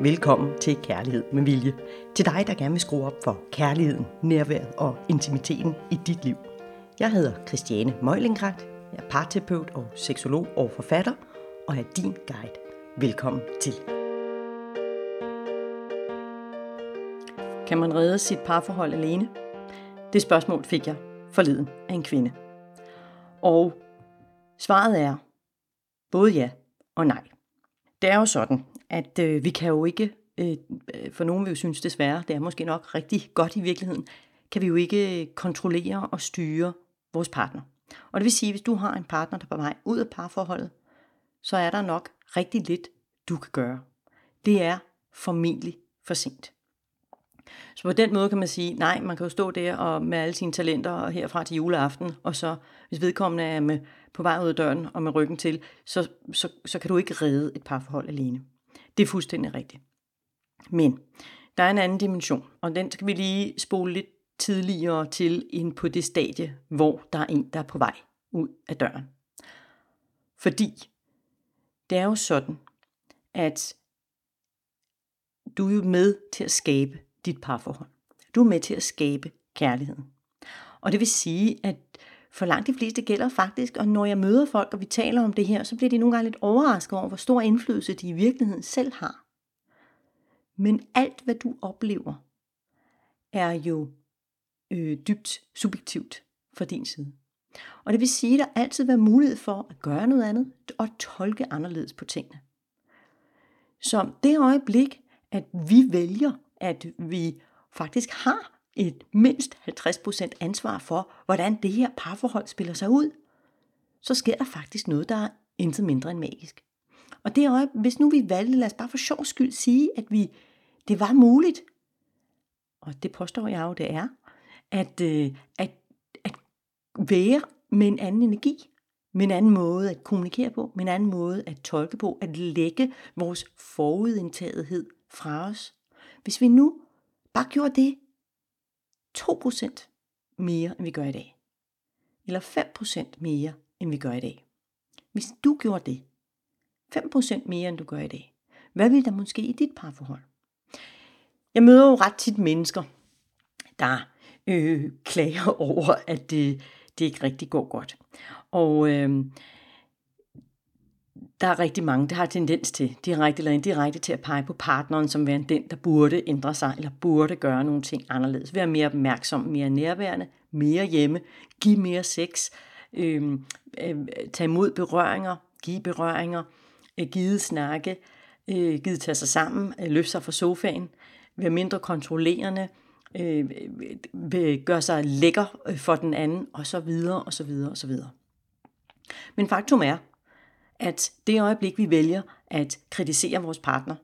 Velkommen til Kærlighed med Vilje. Til dig, der gerne vil skrue op for kærligheden, nærværet og intimiteten i dit liv. Jeg hedder Christiane Møjlingrat. Jeg er parterapeut og seksolog og forfatter, og er din guide. Velkommen til. Kan man redde sit parforhold alene? Det spørgsmål fik jeg forleden af en kvinde. Og svaret er både ja og nej. Det er jo sådan, at øh, vi kan jo ikke, øh, øh, for nogen vil jo synes desværre, det er måske nok rigtig godt i virkeligheden, kan vi jo ikke kontrollere og styre vores partner. Og det vil sige, at hvis du har en partner, der er på vej ud af parforholdet, så er der nok rigtig lidt, du kan gøre. Det er formentlig for sent. Så på den måde kan man sige, nej, man kan jo stå der og med alle sine talenter og herfra til juleaften, og så hvis vedkommende er med, på vej ud af døren og med ryggen til, så, så, så kan du ikke redde et parforhold alene. Det er fuldstændig rigtigt. Men der er en anden dimension, og den skal vi lige spole lidt tidligere til ind på det stadie, hvor der er en, der er på vej ud af døren. Fordi det er jo sådan, at du er jo med til at skabe dit parforhold. Du er med til at skabe kærligheden. Og det vil sige, at for langt de fleste gælder faktisk, og når jeg møder folk, og vi taler om det her, så bliver de nogle gange lidt overrasket over, hvor stor indflydelse de i virkeligheden selv har. Men alt, hvad du oplever, er jo øh, dybt subjektivt fra din side. Og det vil sige, at der altid vil være mulighed for at gøre noget andet og tolke anderledes på tingene. Så det øjeblik, at vi vælger, at vi faktisk har et mindst 50% ansvar for, hvordan det her parforhold spiller sig ud, så sker der faktisk noget, der er intet mindre end magisk. Og det er, hvis nu vi valgte, lad os bare for sjov skyld sige, at vi, det var muligt, og det påstår jeg jo, det er, at, øh, at, at være med en anden energi, med en anden måde at kommunikere på, med en anden måde at tolke på, at lægge vores forudindtagethed fra os. Hvis vi nu bare gjorde det 2% mere, end vi gør i dag. Eller 5% mere, end vi gør i dag. Hvis du gjorde det, 5% mere, end du gør i dag, hvad ville der måske i dit parforhold? Jeg møder jo ret tit mennesker, der øh, klager over, at det, det ikke rigtig går godt. Og øh, der er rigtig mange, der har tendens til, direkte eller indirekte, til at pege på partneren som værende den, der burde ændre sig, eller burde gøre nogle ting anderledes. Være mere opmærksom, mere nærværende, mere hjemme, give mere sex, øh, øh, tage imod berøringer, give berøringer, øh, give snakke, øh, give tage sig sammen, øh, løfte sig fra sofaen, være mindre kontrollerende, øh, øh, øh gøre sig lækker øh, for den anden, og så videre, og så videre, og så videre. Men faktum er, at det øjeblik, vi vælger at kritisere vores partner,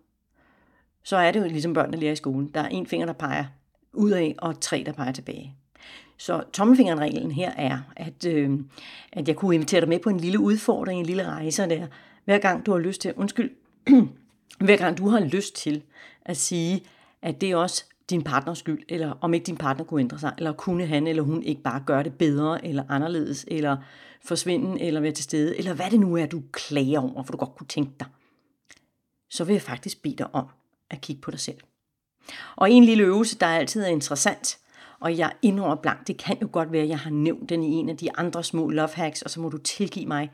så er det jo ligesom børnene lærer i skolen. Der er en finger, der peger udad, og tre, der peger tilbage. Så tommelfingerreglen her er, at, øh, at jeg kunne invitere dig med på en lille udfordring, en lille rejse der. Hver gang du har lyst til, undskyld, hver gang du har lyst til at sige, at det er også din partners skyld, eller om ikke din partner kunne ændre sig, eller kunne han eller hun ikke bare gøre det bedre, eller anderledes, eller forsvinde, eller være til stede, eller hvad det nu er, du klager over, for du godt kunne tænke dig, så vil jeg faktisk bede dig om at kigge på dig selv. Og en lille øvelse, der altid er interessant, og jeg indrømmer blankt, det kan jo godt være, at jeg har nævnt den i en af de andre små love hacks, og så må du tilgive mig.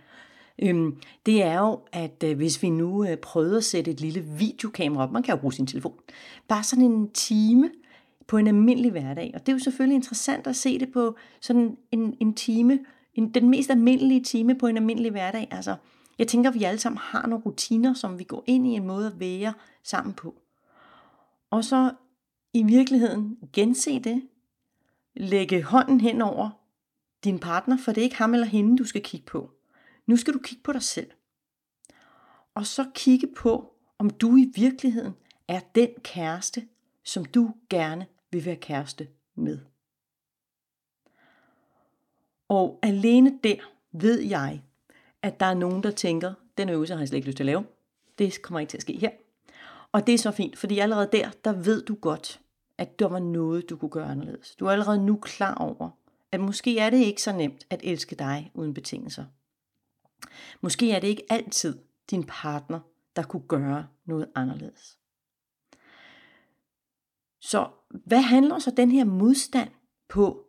Øhm, det er jo, at øh, hvis vi nu øh, prøvede at sætte et lille videokamera op, man kan jo bruge sin telefon, bare sådan en time på en almindelig hverdag. Og det er jo selvfølgelig interessant at se det på sådan en, en time, en, den mest almindelige time på en almindelig hverdag. Altså, jeg tænker, at vi alle sammen har nogle rutiner, som vi går ind i en måde at være sammen på. Og så i virkeligheden gense det, lægge hånden hen over din partner, for det er ikke ham eller hende, du skal kigge på. Nu skal du kigge på dig selv. Og så kigge på, om du i virkeligheden er den kæreste, som du gerne vil være kæreste med. Og alene der ved jeg, at der er nogen, der tænker, den øvelse har jeg slet ikke lyst til at lave. Det kommer ikke til at ske her. Og det er så fint, fordi allerede der, der ved du godt, at der var noget, du kunne gøre anderledes. Du er allerede nu klar over, at måske er det ikke så nemt at elske dig uden betingelser. Måske er det ikke altid din partner, der kunne gøre noget anderledes. Så hvad handler så den her modstand på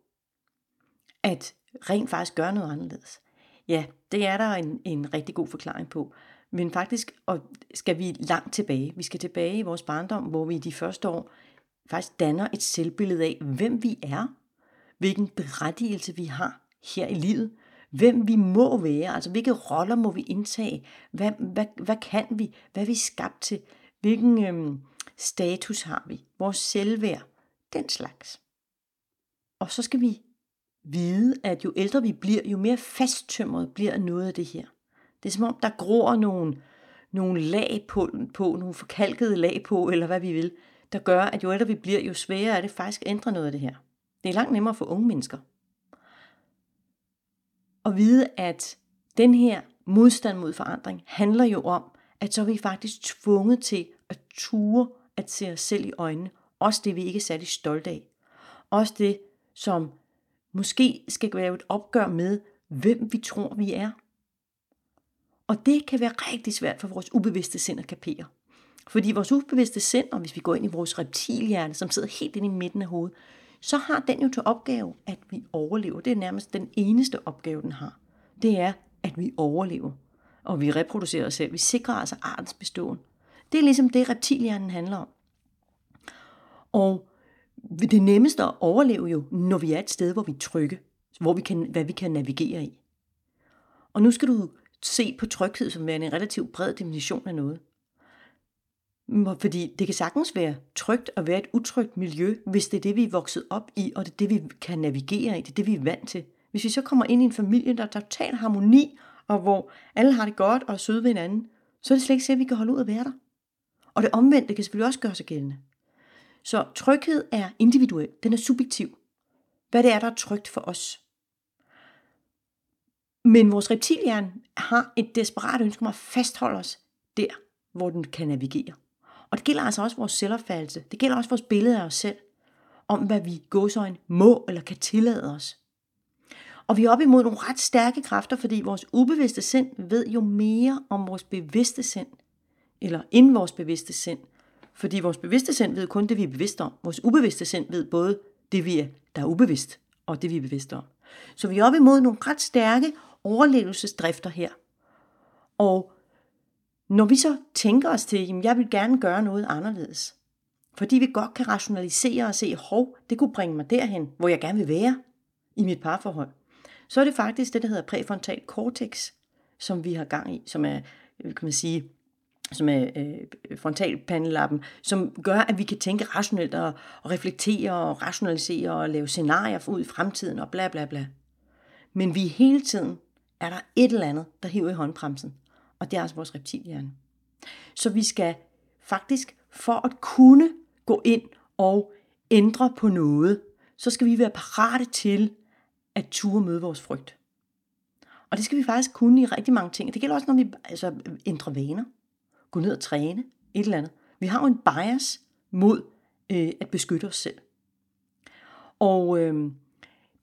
at rent faktisk gør noget anderledes? Ja, det er der en, en rigtig god forklaring på. Men faktisk og skal vi langt tilbage. Vi skal tilbage i vores barndom, hvor vi i de første år faktisk danner et selvbillede af, hvem vi er, hvilken berettigelse vi har her i livet, hvem vi må være, altså hvilke roller må vi indtage, hvad, hvad, hvad kan vi, hvad er vi skabt til, hvilken øhm, status har vi, vores selvværd, den slags. Og så skal vi vide, at jo ældre vi bliver, jo mere fasttømret bliver noget af det her. Det er som om, der gror nogle, nogle lag på, på, nogle forkalkede lag på, eller hvad vi vil, der gør, at jo ældre vi bliver, jo sværere er det faktisk at ændre noget af det her. Det er langt nemmere for unge mennesker. Og vide, at den her modstand mod forandring handler jo om, at så er vi faktisk tvunget til at ture at se os selv i øjnene. Også det, vi ikke er særlig stolte af. Også det, som måske skal være et opgør med, hvem vi tror, vi er. Og det kan være rigtig svært for vores ubevidste sind at kapere. Fordi vores ubevidste sind, og hvis vi går ind i vores reptilhjerne, som sidder helt inde i midten af hovedet, så har den jo til opgave, at vi overlever. Det er nærmest den eneste opgave, den har. Det er, at vi overlever. Og vi reproducerer os selv. Vi sikrer altså artens beståen. Det er ligesom det, reptilhjernen handler om. Og det nemmeste at overleve jo, når vi er et sted, hvor vi er trygge. Hvor vi kan, hvad vi kan navigere i. Og nu skal du se på tryghed som værende en relativt bred definition af noget. Fordi det kan sagtens være trygt at være et utrygt miljø, hvis det er det, vi er vokset op i, og det er det, vi kan navigere i, det er det, vi er vant til. Hvis vi så kommer ind i en familie, der er total harmoni, og hvor alle har det godt og er søde ved hinanden, så er det slet ikke sikkert, at vi kan holde ud at være der. Og det omvendte kan selvfølgelig også gøre sig gældende. Så tryghed er individuel, den er subjektiv. Hvad det er, der er trygt for os. Men vores reptilhjerne har et desperat ønske om at fastholde os der, hvor den kan navigere. Og det gælder altså også vores selvopfattelse. Det gælder også vores billede af os selv. Om hvad vi gåsøjne må eller kan tillade os. Og vi er op imod nogle ret stærke kræfter, fordi vores ubevidste sind ved jo mere om vores bevidste sind, eller end vores bevidste sind. Fordi vores bevidste sind ved kun det, vi er bevidste om. Vores ubevidste sind ved både det, vi er, der er ubevidst, og det, vi er bevidste om. Så vi er oppe imod nogle ret stærke overlevelsesdrifter her. Og når vi så tænker os til, at jeg vil gerne gøre noget anderledes, fordi vi godt kan rationalisere og se, hov, det kunne bringe mig derhen, hvor jeg gerne vil være i mit parforhold, så er det faktisk det, der hedder præfrontal cortex, som vi har gang i, som er, kan man sige, som er øh, frontalpandelappen, som gør, at vi kan tænke rationelt og, og reflektere og rationalisere og lave scenarier for ud i fremtiden og bla bla bla. Men vi hele tiden er der et eller andet, der hiver i håndbremsen og det er altså vores reptilhjerne. Så vi skal faktisk, for at kunne gå ind og ændre på noget, så skal vi være parate til at ture møde vores frygt. Og det skal vi faktisk kunne i rigtig mange ting. Det gælder også, når vi altså, ændrer vaner. Gå ned og træne, et eller andet. Vi har jo en bias mod øh, at beskytte os selv. Og øh,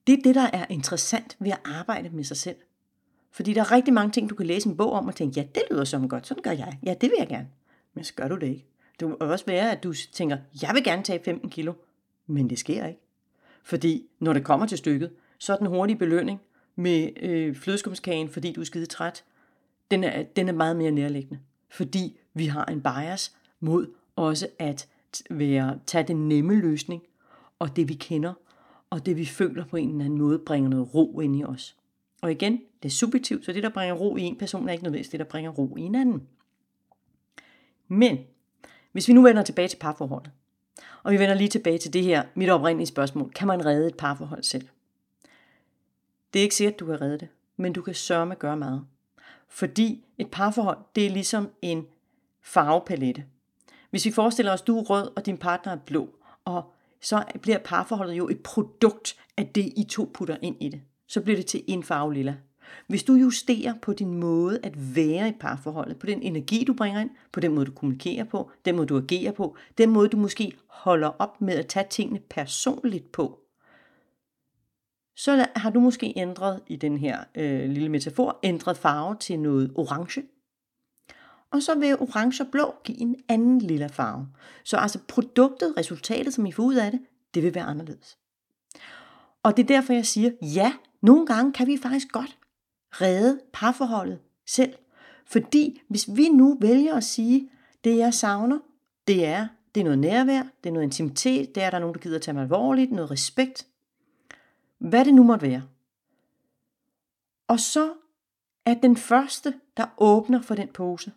det er det, der er interessant ved at arbejde med sig selv. Fordi der er rigtig mange ting, du kan læse en bog om og tænke, ja, det lyder som godt, sådan gør jeg. Ja, det vil jeg gerne. Men så gør du det ikke. Det kan også være, at du tænker, jeg vil gerne tage 15 kilo, men det sker ikke. Fordi når det kommer til stykket, så er den hurtige belønning med øh, flødeskumskagen, fordi du er skide træt, den er, den er meget mere nærliggende. Fordi vi har en bias mod også at være, tage den nemme løsning, og det vi kender, og det vi føler på en eller anden måde, bringer noget ro ind i os. Og igen, det er subjektivt, så det, der bringer ro i en person, er ikke nødvendigvis det, der bringer ro i en anden. Men, hvis vi nu vender tilbage til parforholdet, og vi vender lige tilbage til det her, mit oprindelige spørgsmål, kan man redde et parforhold selv? Det er ikke sikkert, at du kan redde det, men du kan sørge med at gøre meget. Fordi et parforhold, det er ligesom en farvepalette. Hvis vi forestiller os, du er rød, og din partner er blå, og så bliver parforholdet jo et produkt af det, I to putter ind i det så bliver det til en farve lilla. Hvis du justerer på din måde at være i parforholdet, på den energi, du bringer ind, på den måde, du kommunikerer på, den måde, du agerer på, den måde, du måske holder op med at tage tingene personligt på, så har du måske ændret i den her øh, lille metafor, ændret farve til noget orange. og så vil orange og blå give en anden lille farve. Så altså produktet, resultatet, som I får ud af det, det vil være anderledes. Og det er derfor, jeg siger, ja, nogle gange kan vi faktisk godt redde parforholdet selv. Fordi hvis vi nu vælger at sige, det jeg savner, det er, det er noget nærvær, det er noget intimitet, det er, der er nogen, der gider at tage mig alvorligt, noget respekt. Hvad det nu måtte være. Og så er den første, der åbner for den pose.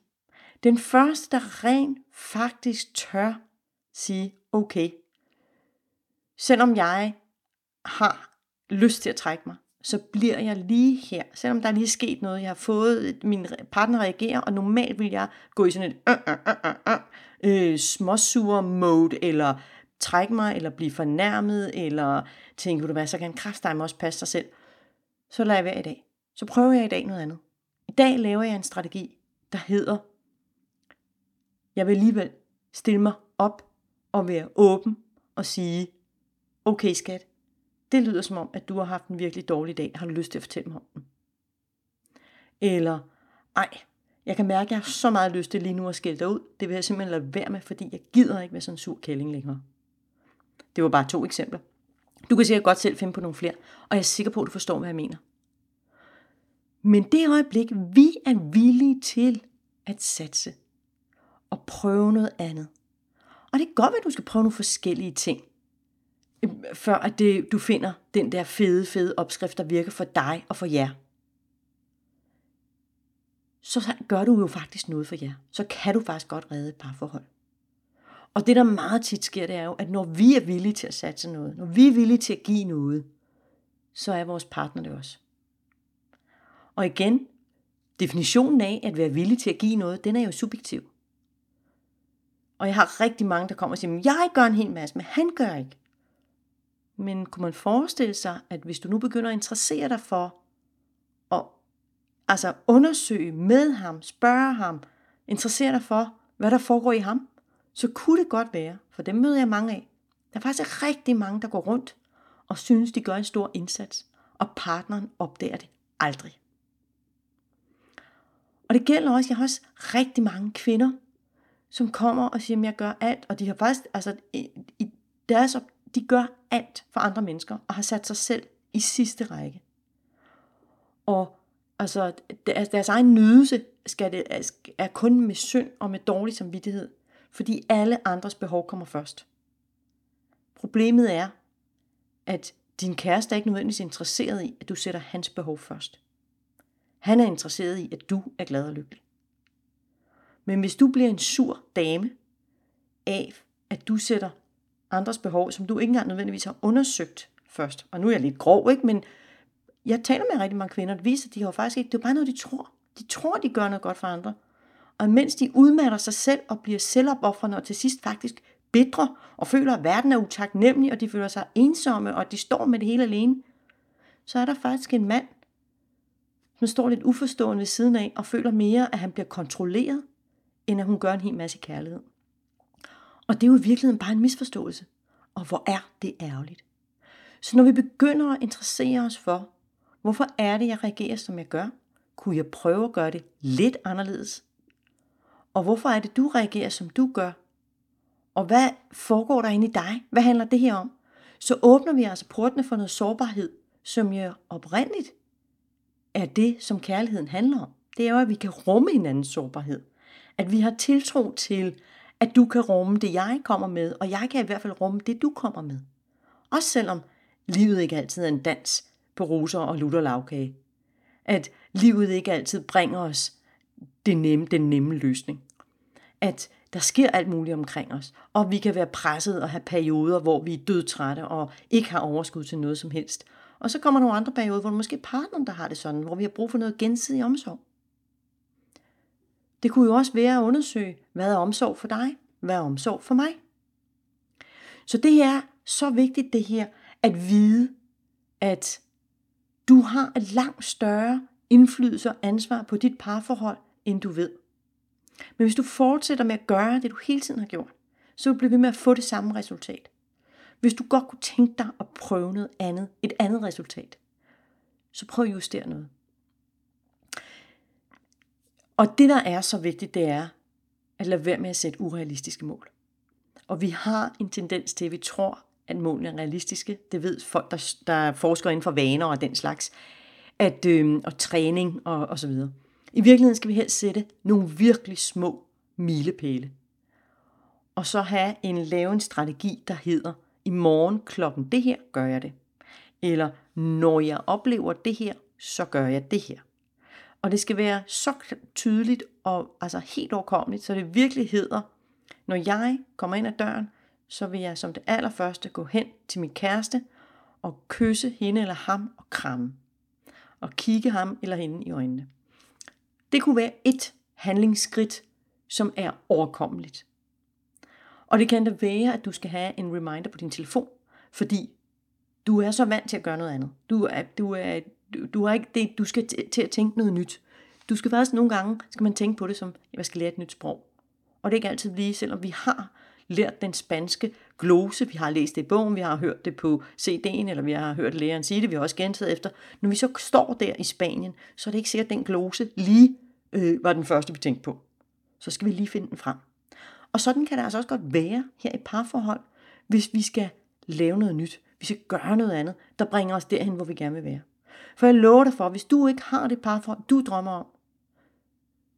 Den første, der rent faktisk tør sige, okay, selvom jeg har lyst til at trække mig, så bliver jeg lige her. Selvom der er lige sket noget, jeg har fået, min partner reagerer, og normalt vil jeg gå i sådan et øh, øh, øh, øh, øh, småsure mode, eller trække mig, eller blive fornærmet, eller tænke, du hvad, så kan en også passe sig selv. Så lader jeg være i dag. Så prøver jeg i dag noget andet. I dag laver jeg en strategi, der hedder, jeg vil alligevel stille mig op og være åben og sige, okay skat, det lyder som om, at du har haft en virkelig dårlig dag. Har du lyst til at fortælle mig om den? Eller, ej, jeg kan mærke, at jeg har så meget lyst til lige nu at skælde dig ud. Det vil jeg simpelthen lade være med, fordi jeg gider ikke være sådan en sur kælling længere. Det var bare to eksempler. Du kan sikkert godt selv finde på nogle flere, og jeg er sikker på, at du forstår, hvad jeg mener. Men det øjeblik, vi er villige til at satse og prøve noget andet. Og det er godt, at du skal prøve nogle forskellige ting, øh, før at det, du finder den der fede, fede opskrift, der virker for dig og for jer. Så gør du jo faktisk noget for jer. Så kan du faktisk godt redde et parforhold. Og det, der meget tit sker, det er jo, at når vi er villige til at satse noget, når vi er villige til at give noget, så er vores partner det også. Og igen, definitionen af at være villig til at give noget, den er jo subjektiv. Og jeg har rigtig mange, der kommer og siger, jeg gør en hel masse, men han gør ikke. Men kunne man forestille sig, at hvis du nu begynder at interessere dig for at altså undersøge med ham, spørge ham, interessere dig for, hvad der foregår i ham, så kunne det godt være, for dem møder jeg mange af, der er faktisk rigtig mange, der går rundt og synes, de gør en stor indsats, og partneren opdager det aldrig. Og det gælder også, jeg har også rigtig mange kvinder, som kommer og siger, at jeg gør alt, og de har faktisk, altså i deres, de gør alt for andre mennesker, og har sat sig selv i sidste række. Og altså, altså deres egen nydelse skal det, er kun med synd og med dårlig samvittighed, fordi alle andres behov kommer først. Problemet er, at din kæreste er ikke nødvendigvis interesseret i, at du sætter hans behov først. Han er interesseret i, at du er glad og lykkelig. Men hvis du bliver en sur dame af, at du sætter andres behov, som du ikke engang nødvendigvis har undersøgt først, og nu er jeg lidt grov, ikke? men jeg taler med rigtig mange kvinder, der viser, at de har faktisk ikke, det er bare noget, de tror. De tror, de gør noget godt for andre. Og mens de udmatter sig selv og bliver selvopoffrende og til sidst faktisk bedre og føler, at verden er utaknemmelig, og de føler sig ensomme, og de står med det hele alene, så er der faktisk en mand, som står lidt uforstående ved siden af og føler mere, at han bliver kontrolleret, end at hun gør en hel masse kærlighed. Og det er jo i virkeligheden bare en misforståelse. Og hvor er det ærgerligt. Så når vi begynder at interessere os for, hvorfor er det, jeg reagerer, som jeg gør, kunne jeg prøve at gøre det lidt anderledes? Og hvorfor er det, du reagerer, som du gør? Og hvad foregår der inde i dig? Hvad handler det her om? Så åbner vi altså portene for noget sårbarhed, som jo oprindeligt er det, som kærligheden handler om. Det er jo, at vi kan rumme hinandens sårbarhed. At vi har tiltro til, at du kan rumme det, jeg kommer med, og jeg kan i hvert fald rumme det, du kommer med. Også selvom livet ikke altid er en dans på roser og lutter lavkage. At livet ikke altid bringer os det nemme, den nemme løsning. At der sker alt muligt omkring os, og vi kan være presset og have perioder, hvor vi er dødtrætte og ikke har overskud til noget som helst. Og så kommer nogle andre perioder, hvor det måske partneren, der har det sådan, hvor vi har brug for noget gensidig omsorg. Det kunne jo også være at undersøge, hvad er omsorg for dig? Hvad er omsorg for mig? Så det er så vigtigt det her, at vide, at du har et langt større indflydelse og ansvar på dit parforhold, end du ved. Men hvis du fortsætter med at gøre det, du hele tiden har gjort, så vil du ved med at få det samme resultat. Hvis du godt kunne tænke dig at prøve noget andet, et andet resultat, så prøv at justere noget. Og det, der er så vigtigt, det er at lade være med at sætte urealistiske mål. Og vi har en tendens til, at vi tror, at målene er realistiske. Det ved folk, der, der forsker inden for vaner og den slags, at, øh, og træning og, og så videre. I virkeligheden skal vi helst sætte nogle virkelig små milepæle. Og så have en lave en strategi, der hedder, i morgen klokken det her, gør jeg det. Eller når jeg oplever det her, så gør jeg det her. Og det skal være så tydeligt og altså helt overkommeligt, så det virkelig hedder, når jeg kommer ind ad døren, så vil jeg som det allerførste gå hen til min kæreste og kysse hende eller ham og kramme. Og kigge ham eller hende i øjnene. Det kunne være et handlingsskridt, som er overkommeligt. Og det kan da være, at du skal have en reminder på din telefon, fordi du er så vant til at gøre noget andet. Du, er, du, er, du, du, ikke det, du skal til at tænke noget nyt. Du skal faktisk nogle gange, skal man tænke på det som, jeg skal lære et nyt sprog. Og det er ikke altid lige, selvom vi har lært den spanske glose, vi har læst det i bogen, vi har hørt det på CD'en, eller vi har hørt læreren sige det, vi har også gentaget efter. Når vi så står der i Spanien, så er det ikke sikkert, at den glose lige øh, var den første, vi tænkte på. Så skal vi lige finde den frem. Og sådan kan det altså også godt være her i parforhold, hvis vi skal lave noget nyt. Vi skal gøre noget andet, der bringer os derhen, hvor vi gerne vil være. For jeg lover dig for, hvis du ikke har det parforhold, du drømmer om,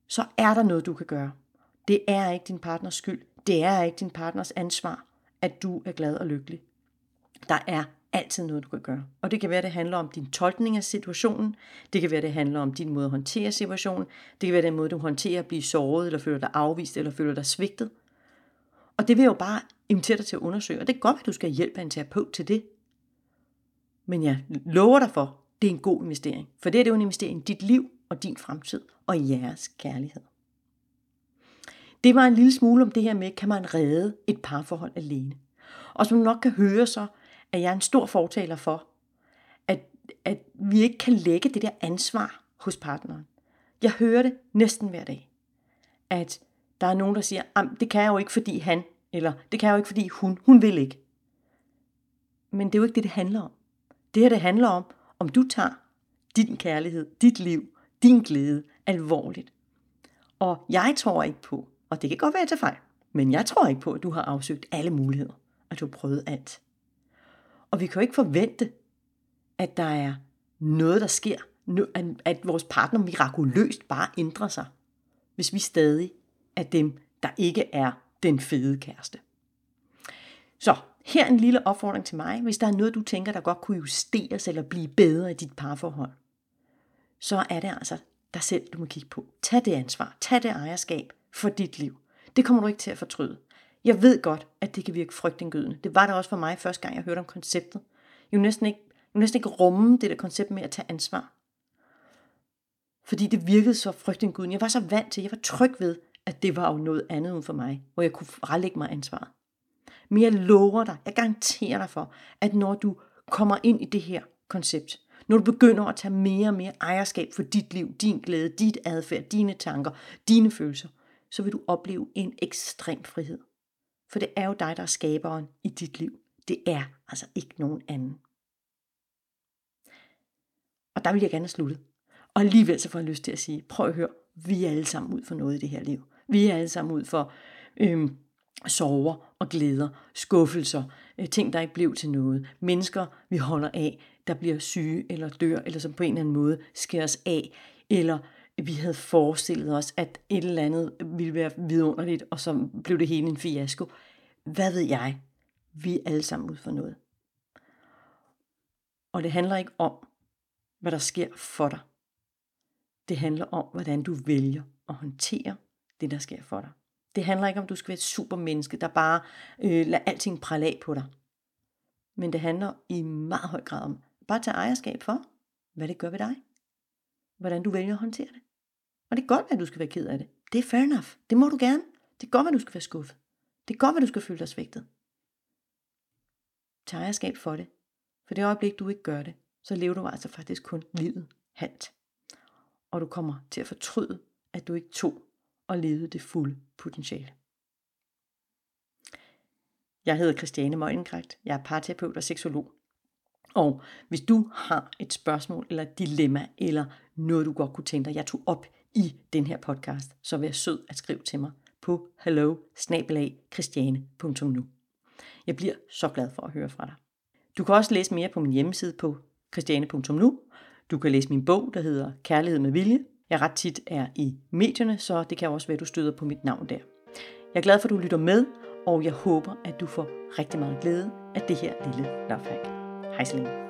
så er der noget, du kan gøre. Det er ikke din partners skyld. Det er ikke din partners ansvar, at du er glad og lykkelig. Der er altid noget, du kan gøre. Og det kan være, at det handler om din tolkning af situationen. Det kan være, at det handler om din måde at håndtere situationen. Det kan være den måde, du håndterer at blive såret, eller føler dig afvist, eller føler dig svigtet. Og det vil jeg jo bare invitere dig til at undersøge. Og det er godt, at du skal hjælpe en terapeut til det. Men jeg lover dig for, det er en god investering. For det er det jo en investering i dit liv og din fremtid og jeres kærlighed. Det var en lille smule om det her med, kan man redde et parforhold alene. Og som du nok kan høre så, er jeg en stor fortaler for, at, at vi ikke kan lægge det der ansvar hos partneren. Jeg hører det næsten hver dag, at der er nogen, der siger, det kan jeg jo ikke, fordi han, eller det kan jeg jo ikke, fordi hun, hun vil ikke. Men det er jo ikke det, det handler om. Det her, det handler om, om du tager din kærlighed, dit liv, din glæde alvorligt. Og jeg tror ikke på, og det kan godt være til fejl, men jeg tror ikke på, at du har afsøgt alle muligheder, at du har prøvet alt. Og vi kan jo ikke forvente, at der er noget, der sker, at vores partner mirakuløst bare ændrer sig, hvis vi stadig er dem, der ikke er den fede kæreste. Så her en lille opfordring til mig. Hvis der er noget, du tænker, der godt kunne justeres eller blive bedre i dit parforhold, så er det altså dig selv, du må kigge på. Tag det ansvar. Tag det ejerskab for dit liv. Det kommer du ikke til at fortryde. Jeg ved godt, at det kan virke frygtindgydende. Det var det også for mig første gang, jeg hørte om konceptet. Jeg kunne næsten ikke, jeg kunne næsten ikke rumme det der koncept med at tage ansvar. Fordi det virkede så frygtindgydende. Jeg var så vant til, jeg var tryg ved, at det var jo noget andet end for mig, hvor jeg kunne frelægge mig ansvaret. Men jeg lover dig, jeg garanterer dig for, at når du kommer ind i det her koncept, når du begynder at tage mere og mere ejerskab for dit liv, din glæde, dit adfærd, dine tanker, dine følelser, så vil du opleve en ekstrem frihed. For det er jo dig, der er skaberen i dit liv. Det er altså ikke nogen anden. Og der vil jeg gerne slutte. Og alligevel så får jeg lyst til at sige, prøv at høre, vi er alle sammen ud for noget i det her liv. Vi er alle sammen ud for øhm, sorger og glæder, skuffelser, øh, ting, der ikke blev til noget. Mennesker, vi holder af, der bliver syge eller dør, eller som på en eller anden måde skæres af, eller vi havde forestillet os, at et eller andet ville være vidunderligt, og så blev det hele en fiasko. Hvad ved jeg? Vi er alle sammen ud for noget. Og det handler ikke om, hvad der sker for dig. Det handler om, hvordan du vælger at håndtere det, der sker for dig. Det handler ikke om, at du skal være et supermenneske, der bare øh, lader alting prale af på dig. Men det handler i meget høj grad om bare at tage ejerskab for, hvad det gør ved dig. Hvordan du vælger at håndtere det. Og det er godt, at du skal være ked af det. Det er fair enough. Det må du gerne. Det er godt, at du skal være skuffet. Det er godt, at du skal føle dig svigtet. Tag ejerskab for det. For det øjeblik, du ikke gør det, så lever du altså faktisk kun livet halvt. Og du kommer til at fortryde, at du ikke tog og levede det fulde potentiale. Jeg hedder Christiane Møgnenkrægt. Jeg er parterapeut og seksolog. Og hvis du har et spørgsmål eller et dilemma, eller noget du godt kunne tænke dig, jeg tog op i den her podcast, så vær sød at skrive til mig på hello Jeg bliver så glad for at høre fra dig. Du kan også læse mere på min hjemmeside på christiane.nu. Du kan læse min bog, der hedder Kærlighed med vilje. Jeg ret tit er i medierne, så det kan også være, at du støder på mit navn der. Jeg er glad for, at du lytter med, og jeg håber, at du får rigtig meget glæde af det her lille love hack. Hej så længe.